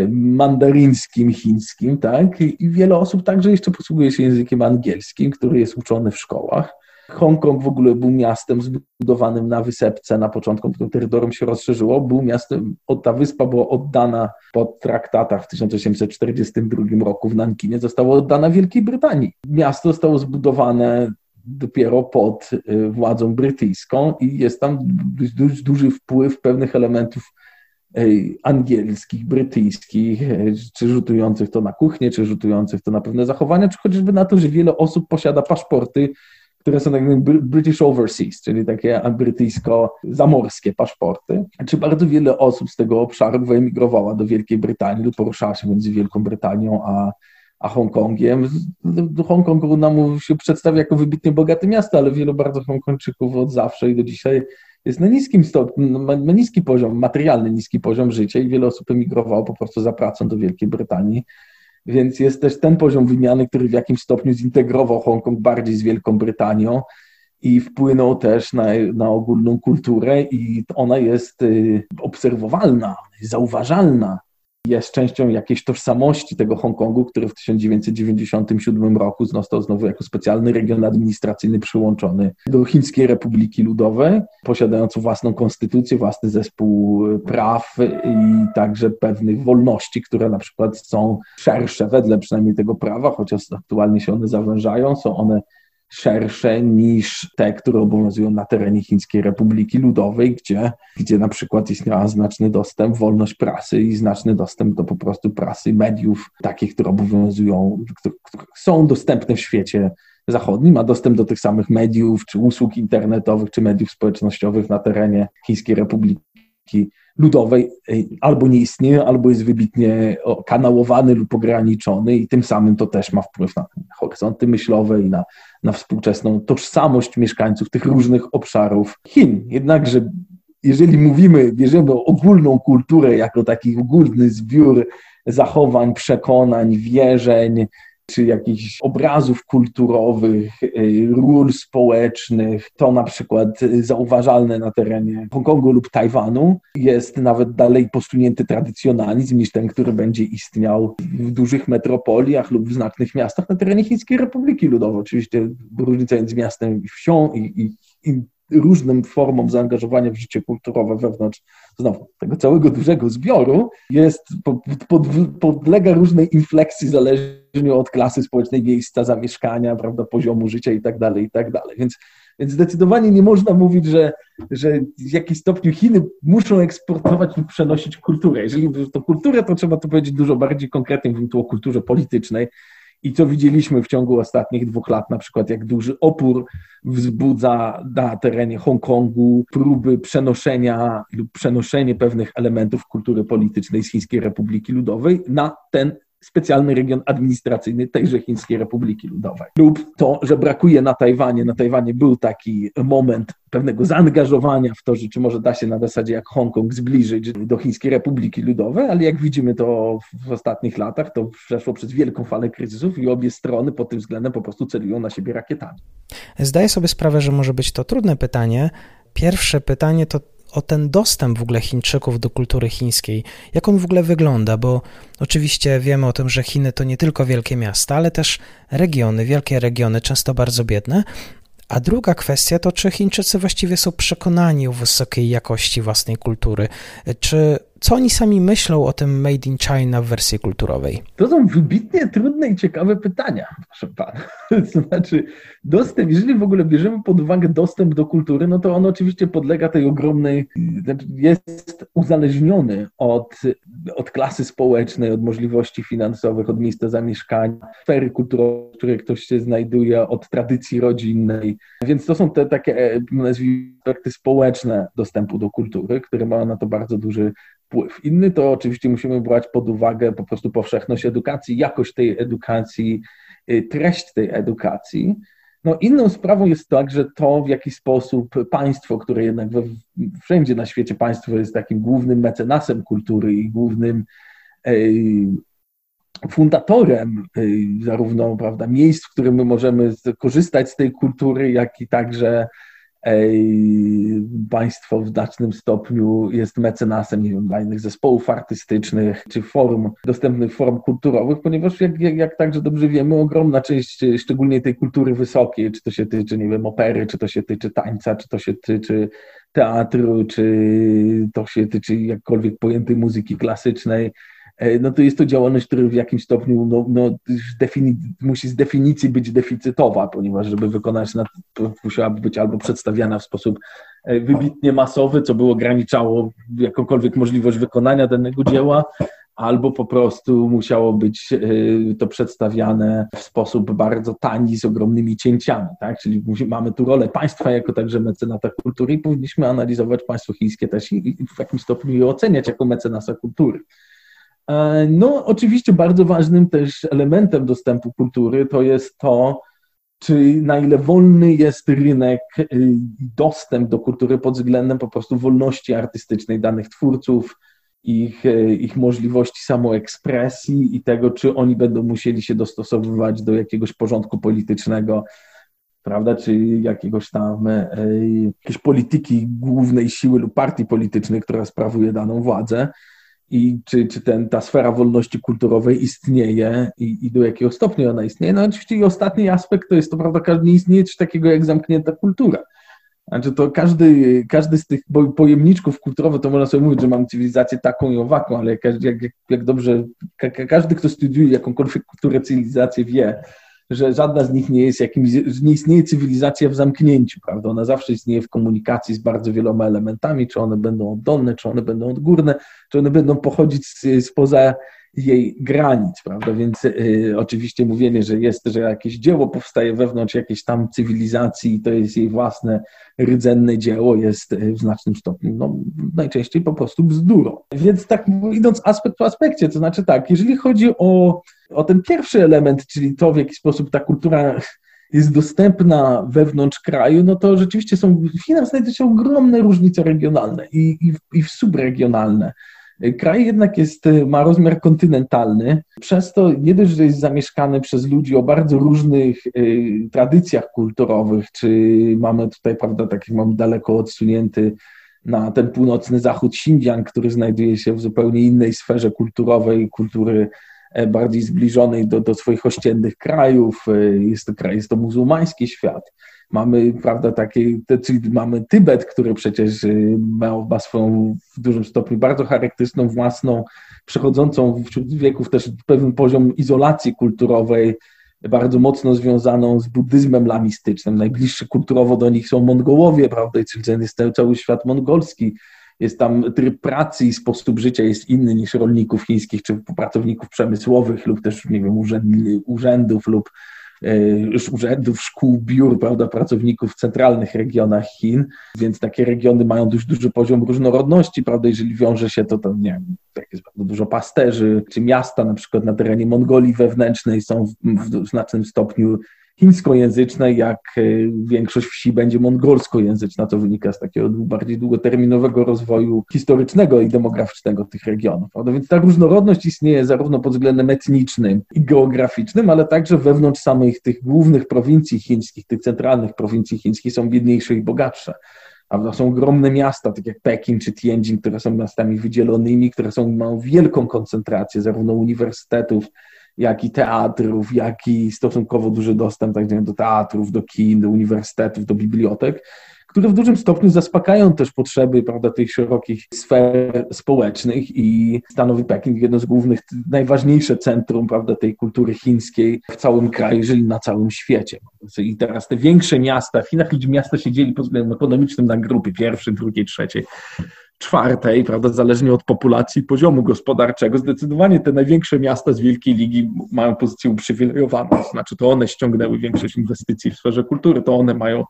mandaryńskim, chińskim, tak? I wiele osób także jeszcze posługuje się językiem angielskim, który jest uczony w szkołach. Hongkong w ogóle był miastem zbudowanym na wysepce na początku, potem terytorium się rozszerzyło, był miastem, ta wyspa była oddana po traktatach w 1842 roku w Nankinie, została oddana Wielkiej Brytanii. Miasto zostało zbudowane dopiero pod y, władzą brytyjską i jest tam duży wpływ pewnych elementów angielskich, brytyjskich, y, czy rzutujących to na kuchnię, czy rzutujących to na pewne zachowania, czy chociażby na to, że wiele osób posiada paszporty które są tak British Overseas, czyli takie brytyjsko-zamorskie paszporty. Czy bardzo wiele osób z tego obszaru wyemigrowało do Wielkiej Brytanii lub poruszała się między Wielką Brytanią a, a Hongkongiem. Do Hongkongu nam się przedstawia jako wybitnie bogate miasto, ale wielu bardzo Hongkończyków od zawsze i do dzisiaj jest na niskim stopniu, ma, ma niski poziom, materialny niski poziom życia i wiele osób emigrowało po prostu za pracą do Wielkiej Brytanii. Więc jest też ten poziom wymiany, który w jakimś stopniu zintegrował Hongkong bardziej z Wielką Brytanią i wpłynął też na, na ogólną kulturę i ona jest y, obserwowalna, zauważalna jest częścią jakiejś tożsamości tego Hongkongu, który w 1997 roku został znowu jako specjalny region administracyjny przyłączony do Chińskiej Republiki Ludowej, posiadający własną konstytucję, własny zespół praw i także pewnych wolności, które na przykład są szersze wedle przynajmniej tego prawa, chociaż aktualnie się one zawężają, są one szersze niż te, które obowiązują na terenie Chińskiej Republiki Ludowej, gdzie, gdzie na przykład istniała znaczny dostęp, wolność prasy i znaczny dostęp do po prostu prasy, mediów, takich, które obowiązują, które, które są dostępne w świecie zachodnim, ma dostęp do tych samych mediów, czy usług internetowych, czy mediów społecznościowych na terenie Chińskiej Republiki ludowej y, albo nie istnieje, albo jest wybitnie kanałowany lub ograniczony i tym samym to też ma wpływ na horyzonty myślowe i na, na współczesną tożsamość mieszkańców tych różnych obszarów Chin. Jednakże jeżeli mówimy, bierzemy ogólną kulturę jako taki ogólny zbiór zachowań, przekonań, wierzeń, czy jakichś obrazów kulturowych, y, ról społecznych. To na przykład zauważalne na terenie Hongkongu lub Tajwanu. Jest nawet dalej posunięty tradycjonalizm niż ten, który będzie istniał w dużych metropoliach lub w znacznych miastach na terenie Chińskiej Republiki Ludowej. Oczywiście różnica między miastem i wsią i, i, i różnym formom zaangażowania w życie kulturowe wewnątrz znowu tego całego dużego zbioru jest, pod, podlega różnej infleksji zależnie od klasy społecznej, miejsca zamieszkania, prawda, poziomu życia i tak dalej, i tak dalej. Więc, więc zdecydowanie nie można mówić, że, że w jakimś stopniu Chiny muszą eksportować lub przenosić kulturę. Jeżeli to kulturę, to trzeba to powiedzieć dużo bardziej konkretnie, mówimy tu o kulturze politycznej, i co widzieliśmy w ciągu ostatnich dwóch lat, na przykład jak duży opór wzbudza na terenie Hongkongu próby przenoszenia lub przenoszenie pewnych elementów kultury politycznej z Chińskiej Republiki Ludowej na ten specjalny region administracyjny tejże Chińskiej Republiki Ludowej. Lub to, że brakuje na Tajwanie. Na Tajwanie był taki moment pewnego zaangażowania w to, że czy może da się na zasadzie jak Hongkong zbliżyć do Chińskiej Republiki Ludowej, ale jak widzimy to w ostatnich latach, to przeszło przez wielką falę kryzysów i obie strony pod tym względem po prostu celują na siebie rakietami. Zdaję sobie sprawę, że może być to trudne pytanie. Pierwsze pytanie to o ten dostęp w ogóle Chińczyków do kultury chińskiej. Jak on w ogóle wygląda? Bo oczywiście wiemy o tym, że Chiny to nie tylko wielkie miasta, ale też regiony, wielkie regiony, często bardzo biedne. A druga kwestia to, czy Chińczycy właściwie są przekonani o wysokiej jakości własnej kultury, czy co oni sami myślą o tym Made in China w wersji kulturowej? To są wybitnie trudne i ciekawe pytania, proszę pana. To znaczy, dostęp, jeżeli w ogóle bierzemy pod uwagę dostęp do kultury, no to on oczywiście podlega tej ogromnej, znaczy jest uzależniony od, od klasy społecznej, od możliwości finansowych, od miejsca zamieszkania, sfery kulturowej, w której ktoś się znajduje, od tradycji rodzinnej. Więc to są te takie, nazwijmy, aspekty społeczne dostępu do kultury, które mają na to bardzo duży wpływ. Inny to oczywiście musimy brać pod uwagę po prostu powszechność edukacji, jakość tej edukacji, y, treść tej edukacji. No inną sprawą jest tak, że to w jaki sposób państwo, które jednak we, wszędzie na świecie państwo jest takim głównym mecenasem kultury i głównym fundatorem zarówno prawda, miejsc, w których my możemy korzystać z tej kultury, jak i także państwo w znacznym stopniu jest mecenasem nie wiem, dla innych zespołów artystycznych czy form, dostępnych form kulturowych, ponieważ jak, jak, jak także dobrze wiemy, ogromna część szczególnie tej kultury wysokiej, czy to się tyczy, nie wiem, opery, czy to się tyczy tańca, czy to się tyczy teatru, czy to się tyczy jakkolwiek pojętej muzyki klasycznej, no to jest to działalność, która w jakimś stopniu no, no, musi z definicji być deficytowa, ponieważ żeby wykonać, musiałaby być albo przedstawiana w sposób e, wybitnie masowy, co by ograniczało jakąkolwiek możliwość wykonania danego dzieła, albo po prostu musiało być e, to przedstawiane w sposób bardzo tani, z ogromnymi cięciami. Tak? Czyli mamy tu rolę państwa jako także mecenata kultury i powinniśmy analizować państwo chińskie też i w jakimś stopniu je oceniać jako mecenasa kultury. E, no, oczywiście bardzo ważnym też elementem dostępu kultury to jest to, czy na ile wolny jest rynek, y, dostęp do kultury pod względem po prostu wolności artystycznej danych twórców, ich, y, ich możliwości samoekspresji i tego, czy oni będą musieli się dostosowywać do jakiegoś porządku politycznego, prawda, czy jakiegoś tam e, jakiejś polityki głównej siły lub partii politycznej, która sprawuje daną władzę i czy, czy ten, ta sfera wolności kulturowej istnieje i, i do jakiego stopnia ona istnieje. No oczywiście i ostatni aspekt to jest to, prawda, nie istnieje coś takiego jak zamknięta kultura. Znaczy to każdy, każdy z tych pojemniczków kulturowych, to można sobie mówić, że mamy cywilizację taką i owaką, ale jak, jak, jak dobrze, każdy, kto studiuje jakąkolwiek kulturę, cywilizację wie, że żadna z nich nie jest jakimś, nie istnieje cywilizacja w zamknięciu, prawda? Ona zawsze istnieje w komunikacji z bardzo wieloma elementami, czy one będą oddolne, czy one będą odgórne, czy one będą pochodzić spoza jej granic, prawda? Więc y, oczywiście mówienie, że jest, że jakieś dzieło powstaje wewnątrz jakiejś tam cywilizacji i to jest jej własne rdzenne dzieło, jest y, w znacznym stopniu, no, najczęściej po prostu bzdurą. Więc tak idąc aspekt po aspekcie, to znaczy tak, jeżeli chodzi o, o ten pierwszy element, czyli to, w jaki sposób ta kultura jest dostępna wewnątrz kraju, no to rzeczywiście są, w Chinach znajdują się ogromne różnice regionalne i, i, i subregionalne. Kraj jednak jest, y, ma rozmiar kontynentalny, przez to nie dość, że jest zamieszkany przez ludzi o bardzo różnych y, tradycjach kulturowych, czy mamy tutaj, prawda, taki mamy daleko odsunięty na ten północny zachód Xinjiang, który znajduje się w zupełnie innej sferze kulturowej, kultury e, bardziej zbliżonej do, do swoich ościennych krajów. E, jest to kraj, jest to muzułmański świat. Mamy, prawda, takie, czyli mamy Tybet, który przecież y, ma, ma swoją w dużym stopniu bardzo charakterystyczną, własną, przechodzącą wśród wieków też pewien poziom izolacji kulturowej, bardzo mocno związaną z buddyzmem lamistycznym. Najbliższy kulturowo do nich są Mongołowie, prawda, czyli jest cały świat mongolski. Jest tam tryb pracy i sposób życia jest inny niż rolników chińskich czy pracowników przemysłowych lub też, nie wiem, urzędów lub urzędów, szkół, biur, prawda, pracowników w centralnych regionach Chin, więc takie regiony mają dość duży poziom różnorodności, prawda, jeżeli wiąże się to, to nie wiem, jak jest bardzo dużo pasterzy, czy miasta na przykład na terenie Mongolii wewnętrznej są w, w znacznym stopniu chińskojęzycznej, jak e, większość wsi będzie mongolskojęzyczna, co wynika z takiego bardziej długoterminowego rozwoju historycznego i demograficznego tych regionów. Prawda? Więc ta różnorodność istnieje zarówno pod względem etnicznym i geograficznym, ale także wewnątrz samych tych głównych prowincji chińskich, tych centralnych prowincji chińskich są biedniejsze i bogatsze. Prawda? Są ogromne miasta, tak jak Pekin czy Tianjin, które są miastami wydzielonymi, które są, mają wielką koncentrację zarówno uniwersytetów, jak i teatrów, jak i stosunkowo duży dostęp tak do teatrów, do kin, do uniwersytetów, do bibliotek, które w dużym stopniu zaspokajają też potrzeby prawda, tych szerokich sfer społecznych i stanowi Pekin jedno z głównych, najważniejsze centrum prawda, tej kultury chińskiej w całym kraju, jeżeli na całym świecie. I teraz te większe miasta, w Chinach miasta się dzieli pod względem ekonomicznym na grupy pierwszej, drugiej, trzeciej czwartej, prawda, zależnie od populacji poziomu gospodarczego, zdecydowanie te największe miasta z Wielkiej Ligi mają pozycję uprzywilejowaną, to znaczy to one ściągnęły większość inwestycji w sferze kultury, to one mają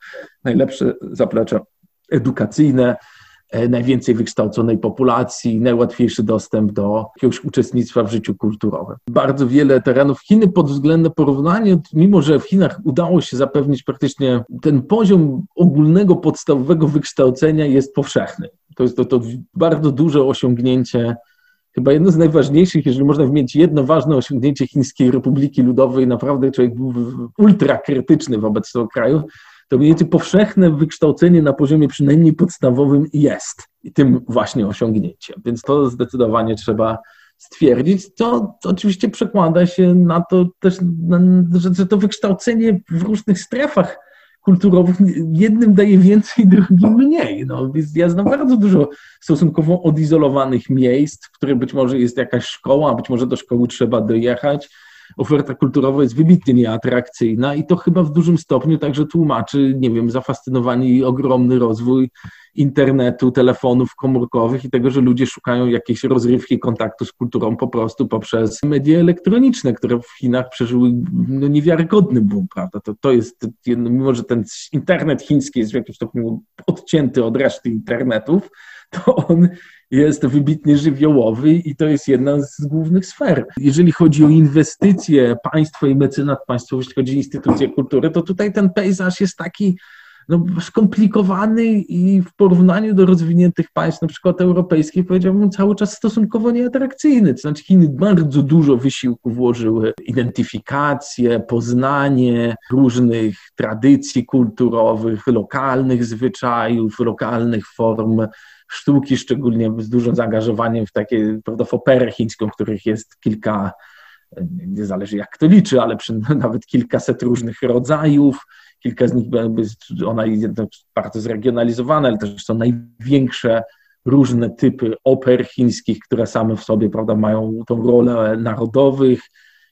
najlepsze zaplecze edukacyjne, e, najwięcej wykształconej populacji, najłatwiejszy dostęp do jakiegoś uczestnictwa w życiu kulturowym. Bardzo wiele terenów Chiny pod względem porównania, mimo że w Chinach udało się zapewnić praktycznie ten poziom ogólnego, podstawowego wykształcenia jest powszechny. To jest to, to bardzo duże osiągnięcie, chyba jedno z najważniejszych, jeżeli można wymienić jedno ważne osiągnięcie Chińskiej Republiki Ludowej, naprawdę człowiek był ultra krytyczny wobec tego kraju, to mniej powszechne wykształcenie na poziomie przynajmniej podstawowym jest tym właśnie osiągnięciem. Więc to zdecydowanie trzeba stwierdzić, co oczywiście przekłada się na to też, że to wykształcenie w różnych strefach kulturowych jednym daje więcej, drugim mniej. No, więc ja znam bardzo dużo stosunkowo odizolowanych miejsc, w których być może jest jakaś szkoła, być może do szkoły trzeba dojechać. Oferta kulturowa jest wybitnie nieatrakcyjna i to chyba w dużym stopniu także tłumaczy, nie wiem, zafascynowanie i ogromny rozwój internetu, telefonów komórkowych i tego, że ludzie szukają jakiejś rozrywki, kontaktu z kulturą po prostu poprzez media elektroniczne, które w Chinach przeżyły no, niewiarygodny boom, prawda? To, to jest, mimo że ten internet chiński jest w jakimś stopniu odcięty od reszty internetów, to on jest wybitnie żywiołowy i to jest jedna z głównych sfer. Jeżeli chodzi o inwestycje państwa i mecenat państwowy, jeśli chodzi o instytucje kultury, to tutaj ten pejzaż jest taki no, skomplikowany i w porównaniu do rozwiniętych państw, na przykład europejskich, powiedziałbym cały czas stosunkowo nieatrakcyjny. To znaczy Chiny bardzo dużo wysiłku włożyły identyfikację, poznanie różnych tradycji kulturowych, lokalnych zwyczajów, lokalnych form sztuki, szczególnie z dużym zaangażowaniem w takie, prawda, w operę chińską, których jest kilka, nie zależy jak to liczy, ale przy, nawet kilkaset różnych rodzajów, kilka z nich, ona jest bardzo zregionalizowana, ale też są największe różne typy oper chińskich, które same w sobie prawda, mają tą rolę narodowych,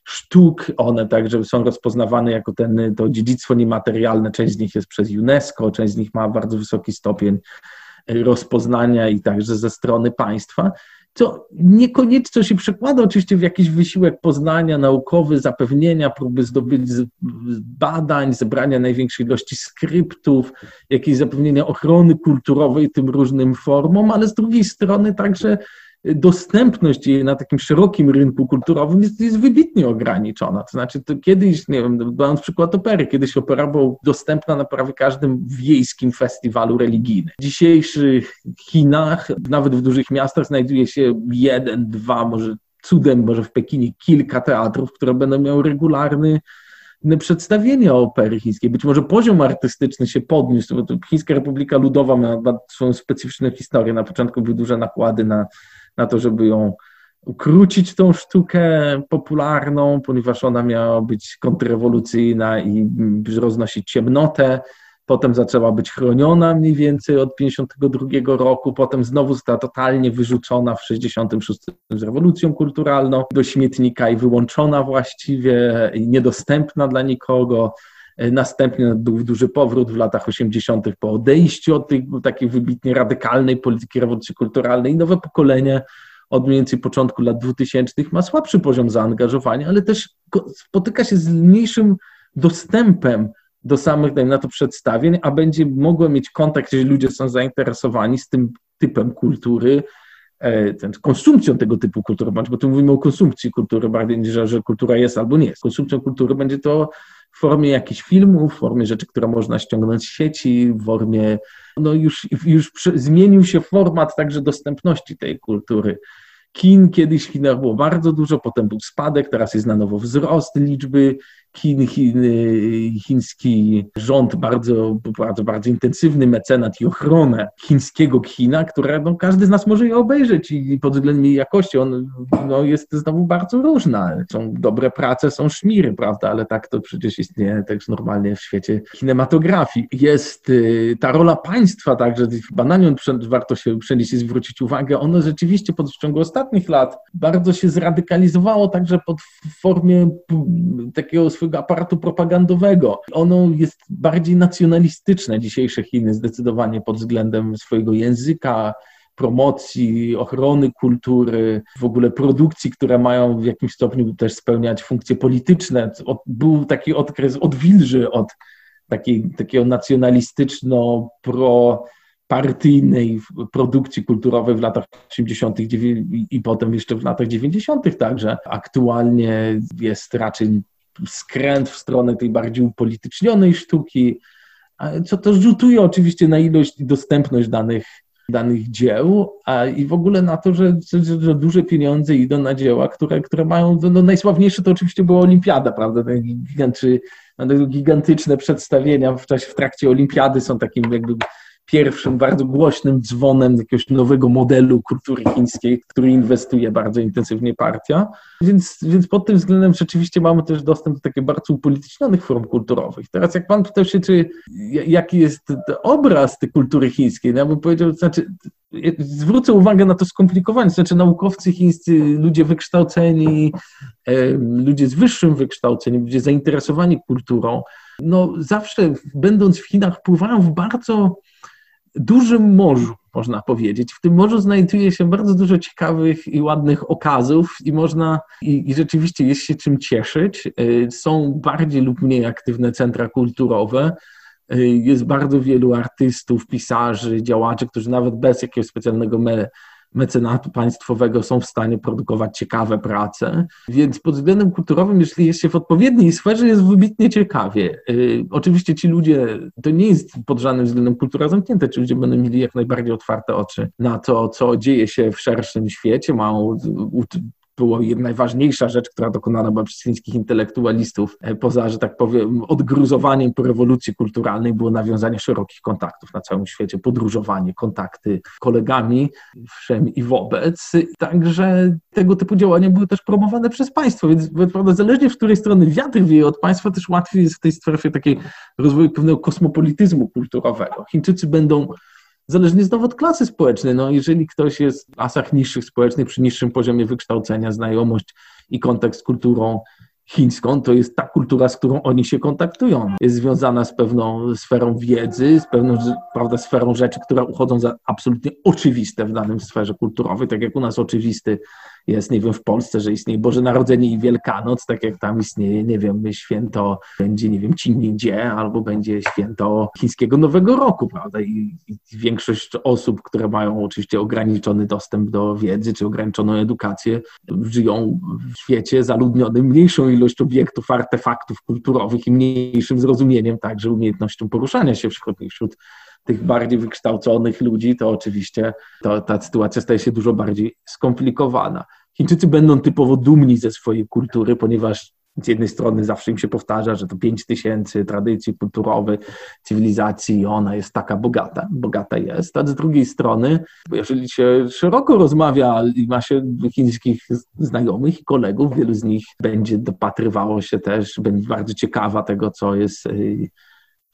sztuk, one także są rozpoznawane jako ten, to dziedzictwo niematerialne, część z nich jest przez UNESCO, część z nich ma bardzo wysoki stopień rozpoznania i także ze strony państwa, co niekoniecznie się przekłada oczywiście w jakiś wysiłek poznania naukowy, zapewnienia, próby zdobyć badań, zebrania największej ilości skryptów, jakieś zapewnienia ochrony kulturowej tym różnym formom, ale z drugiej strony także dostępność jej na takim szerokim rynku kulturowym jest, jest wybitnie ograniczona. To znaczy, to kiedyś, nie wiem, dając przykład opery, kiedyś opera była dostępna na prawie każdym wiejskim festiwalu religijnym. W dzisiejszych Chinach, nawet w dużych miastach, znajduje się jeden, dwa, może cudem, może w Pekinie kilka teatrów, które będą miały regularny przedstawienia opery chińskiej. Być może poziom artystyczny się podniósł, bo Chińska Republika Ludowa ma swoją specyficzną historię. Na początku były duże nakłady na na to, żeby ją ukrócić tą sztukę popularną, ponieważ ona miała być kontrrewolucyjna i roznosić ciemnotę. Potem zaczęła być chroniona mniej więcej od 52 roku, potem znowu została totalnie wyrzucona w 66 z rewolucją kulturalną do śmietnika i wyłączona właściwie i niedostępna dla nikogo. Następnie był duży powrót w latach 80. po odejściu od tej takiej wybitnie radykalnej polityki rewolucji kulturalnej i nowe pokolenie od mniej więcej początku lat 2000 ma słabszy poziom zaangażowania, ale też spotyka się z mniejszym dostępem do samych, dajmy na to, przedstawień, a będzie mogła mieć kontakt, jeżeli ludzie są zainteresowani z tym typem kultury, e, konsumpcją tego typu kultury, bo tu mówimy o konsumpcji kultury, bardziej niż, że kultura jest albo nie jest. Konsumpcją kultury będzie to w formie jakichś filmów, w formie rzeczy, które można ściągnąć z sieci, w formie, no już, już zmienił się format także dostępności tej kultury. Kin kiedyś w Chinach było bardzo dużo, potem był spadek, teraz jest na nowo wzrost liczby Chin, Chin, chiński rząd bardzo, bardzo, bardzo intensywny mecenat i ochronę chińskiego kina, które no, każdy z nas może je obejrzeć i pod względem jej jakości on no, jest znowu bardzo różna. Są dobre prace, są szmiry, prawda, ale tak to przecież istnieje też normalnie w świecie kinematografii. Jest y, ta rola państwa także, chyba na nią warto się przenieść i zwrócić uwagę, ono rzeczywiście pod, w ciągu ostatnich lat bardzo się zradykalizowało także pod formie takiego swojego aparatu propagandowego. Ono jest bardziej nacjonalistyczne, dzisiejsze Chiny, zdecydowanie pod względem swojego języka, promocji, ochrony kultury, w ogóle produkcji, które mają w jakimś stopniu też spełniać funkcje polityczne. Był taki okres odwilży od takiej, takiego nacjonalistyczno-pro partyjnej produkcji kulturowej w latach 80. i potem jeszcze w latach 90. także. Aktualnie jest raczej skręt w stronę tej bardziej upolitycznionej sztuki, co to rzutuje oczywiście na ilość i dostępność danych, danych dzieł a, i w ogóle na to, że, że, że duże pieniądze idą na dzieła, które, które mają, no, no najsławniejsze to oczywiście była Olimpiada, prawda, Ten gigantyczne, gigantyczne przedstawienia w czasie, w trakcie Olimpiady są takim jakby pierwszym bardzo głośnym dzwonem jakiegoś nowego modelu kultury chińskiej, w który inwestuje bardzo intensywnie partia. Więc, więc pod tym względem rzeczywiście mamy też dostęp do takich bardzo upolitycznionych form kulturowych. Teraz jak pan pytał się, czy jaki jest obraz tej kultury chińskiej, no ja bym powiedział, znaczy zwrócę uwagę na to skomplikowanie, znaczy naukowcy chińscy, ludzie wykształceni, ludzie z wyższym wykształceniem, ludzie zainteresowani kulturą, no zawsze będąc w Chinach wpływają w bardzo dużym morzu, można powiedzieć. W tym morzu znajduje się bardzo dużo ciekawych i ładnych okazów i można, i, i rzeczywiście jest się czym cieszyć. Y, są bardziej lub mniej aktywne centra kulturowe. Y, jest bardzo wielu artystów, pisarzy, działaczy, którzy nawet bez jakiegoś specjalnego me, mecenatu państwowego są w stanie produkować ciekawe prace. Więc pod względem kulturowym, jeśli jest się w odpowiedniej sferze, jest wybitnie ciekawie. Yy, oczywiście ci ludzie, to nie jest pod żadnym względem kultura zamknięta, ci ludzie będą mieli jak najbardziej otwarte oczy na to, co dzieje się w szerszym świecie, mają była najważniejsza rzecz, która dokonana była przez chińskich intelektualistów, e, poza, że tak powiem, odgruzowaniem po rewolucji kulturalnej, było nawiązanie szerokich kontaktów na całym świecie, podróżowanie, kontakty z kolegami wszem i wobec. Także tego typu działania były też promowane przez państwo, więc prawda, zależnie w której strony wiatr wieje od państwa, też łatwiej jest w tej strefie takiej rozwoju pewnego kosmopolityzmu kulturowego. Chińczycy będą Zależnie znowu od klasy społecznej. No, jeżeli ktoś jest w asach niższych społecznych, przy niższym poziomie wykształcenia, znajomość i kontakt z kulturą chińską, to jest ta kultura, z którą oni się kontaktują. Jest związana z pewną sferą wiedzy, z pewną prawda, sferą rzeczy, które uchodzą za absolutnie oczywiste w danym sferze kulturowej, tak jak u nas oczywisty jest, nie wiem, w Polsce, że istnieje Boże Narodzenie i Wielkanoc, tak jak tam istnieje, nie wiem, święto będzie, nie wiem, Cinnindzie, albo będzie święto chińskiego Nowego Roku, prawda? I, I, większość osób, które mają oczywiście ograniczony dostęp do wiedzy, czy ograniczoną edukację, żyją w świecie zaludnionym mniejszą ilość obiektów, artefaktów kulturowych i mniejszym zrozumieniem, także umiejętnością poruszania się wśród, wśród tych bardziej wykształconych ludzi, to oczywiście to, ta sytuacja staje się dużo bardziej skomplikowana. Chińczycy będą typowo dumni ze swojej kultury, ponieważ z jednej strony zawsze im się powtarza, że to pięć tysięcy tradycji kulturowych, cywilizacji i ona jest taka bogata, bogata jest, a z drugiej strony, jeżeli się szeroko rozmawia i ma się chińskich znajomych i kolegów, wielu z nich będzie dopatrywało się też, będzie bardzo ciekawa tego, co jest y,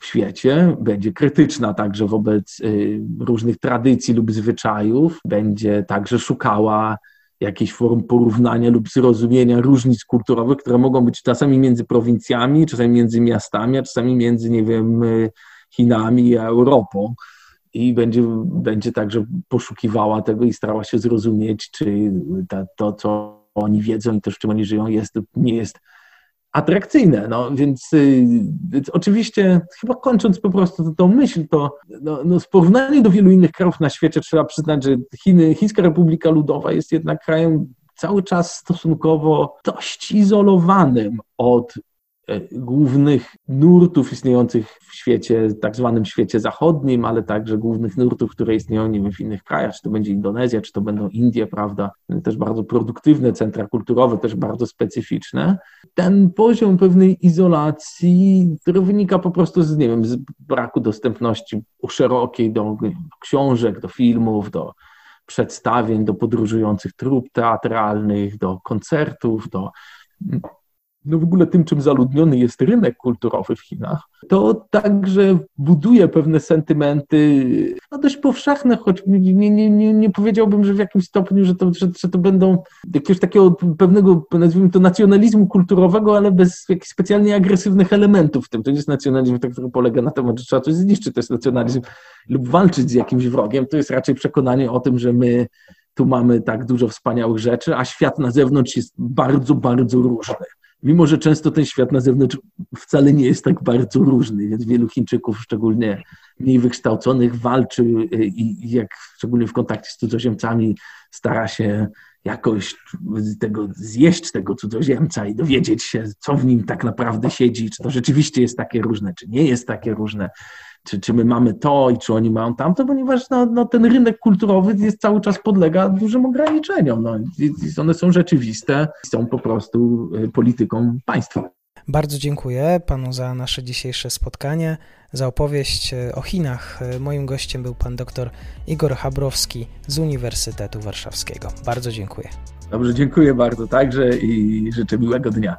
w świecie, będzie krytyczna także wobec y, różnych tradycji lub zwyczajów, będzie także szukała jakiejś form porównania lub zrozumienia różnic kulturowych, które mogą być czasami między prowincjami, czasami między miastami, a czasami między, nie wiem, y, Chinami a Europą. I będzie, będzie także poszukiwała tego i starała się zrozumieć, czy ta, to, co oni wiedzą i to, w czym oni żyją, jest, nie jest atrakcyjne. No, więc, y, więc oczywiście, chyba kończąc po prostu tą myśl, to no, no, w porównaniu do wielu innych krajów na świecie trzeba przyznać, że Chiny, Chińska Republika Ludowa jest jednak krajem cały czas stosunkowo dość izolowanym od głównych nurtów istniejących w świecie, tak zwanym świecie zachodnim, ale także głównych nurtów, które istnieją nie wiem, w innych krajach, czy to będzie Indonezja, czy to będą Indie, prawda, też bardzo produktywne centra kulturowe, też bardzo specyficzne. Ten poziom pewnej izolacji, który wynika po prostu z, nie wiem, z braku dostępności szerokiej do, do książek, do filmów, do przedstawień, do podróżujących trup teatralnych, do koncertów, do no w ogóle tym, czym zaludniony jest rynek kulturowy w Chinach, to także buduje pewne sentymenty, no dość powszechne, choć nie, nie, nie, nie powiedziałbym, że w jakimś stopniu, że to, że, że to będą jakiegoś takiego pewnego, nazwijmy to, nacjonalizmu kulturowego, ale bez jakichś specjalnie agresywnych elementów w tym. To nie jest nacjonalizm, który polega na tym, że trzeba coś zniszczyć, to jest nacjonalizm lub walczyć z jakimś wrogiem, to jest raczej przekonanie o tym, że my tu mamy tak dużo wspaniałych rzeczy, a świat na zewnątrz jest bardzo, bardzo różny mimo że często ten świat na zewnątrz wcale nie jest tak bardzo różny, więc wielu Chińczyków, szczególnie mniej wykształconych, walczy y, i jak szczególnie w kontakcie z cudzoziemcami stara się jakoś tego zjeść tego cudzoziemca i dowiedzieć się, co w nim tak naprawdę siedzi, czy to rzeczywiście jest takie różne, czy nie jest takie różne czy, czy my mamy to i czy oni mają tamto, ponieważ no, no, ten rynek kulturowy jest cały czas podlega dużym ograniczeniom. No, one są rzeczywiste, są po prostu y, polityką państwa. Bardzo dziękuję panu za nasze dzisiejsze spotkanie, za opowieść y, o Chinach. Y, moim gościem był pan dr Igor Habrowski z Uniwersytetu Warszawskiego. Bardzo dziękuję. Dobrze, dziękuję bardzo także i życzę miłego dnia.